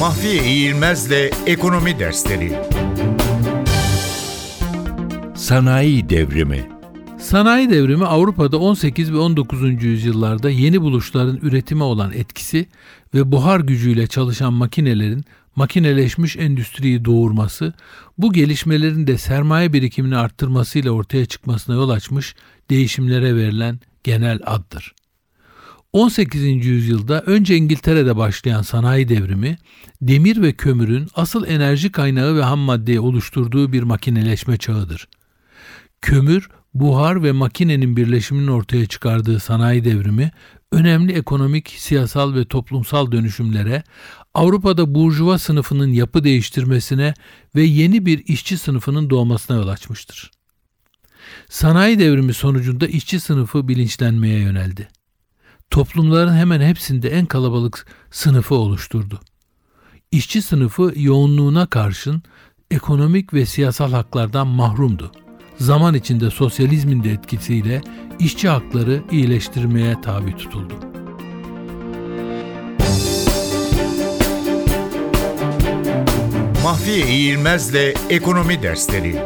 Mahfiye İğilmez'le Ekonomi Dersleri Sanayi Devrimi Sanayi devrimi Avrupa'da 18 ve 19. yüzyıllarda yeni buluşların üretime olan etkisi ve buhar gücüyle çalışan makinelerin makineleşmiş endüstriyi doğurması, bu gelişmelerin de sermaye birikimini arttırmasıyla ortaya çıkmasına yol açmış değişimlere verilen genel addır. 18. yüzyılda önce İngiltere'de başlayan sanayi devrimi, demir ve kömürün asıl enerji kaynağı ve ham maddeyi oluşturduğu bir makineleşme çağıdır. Kömür, buhar ve makinenin birleşiminin ortaya çıkardığı sanayi devrimi, önemli ekonomik, siyasal ve toplumsal dönüşümlere, Avrupa'da burjuva sınıfının yapı değiştirmesine ve yeni bir işçi sınıfının doğmasına yol açmıştır. Sanayi devrimi sonucunda işçi sınıfı bilinçlenmeye yöneldi. Toplumların hemen hepsinde en kalabalık sınıfı oluşturdu. İşçi sınıfı yoğunluğuna karşın ekonomik ve siyasal haklardan mahrumdu. Zaman içinde sosyalizmin de etkisiyle işçi hakları iyileştirmeye tabi tutuldu. Mahfiye İğilmez'le Ekonomi Dersleri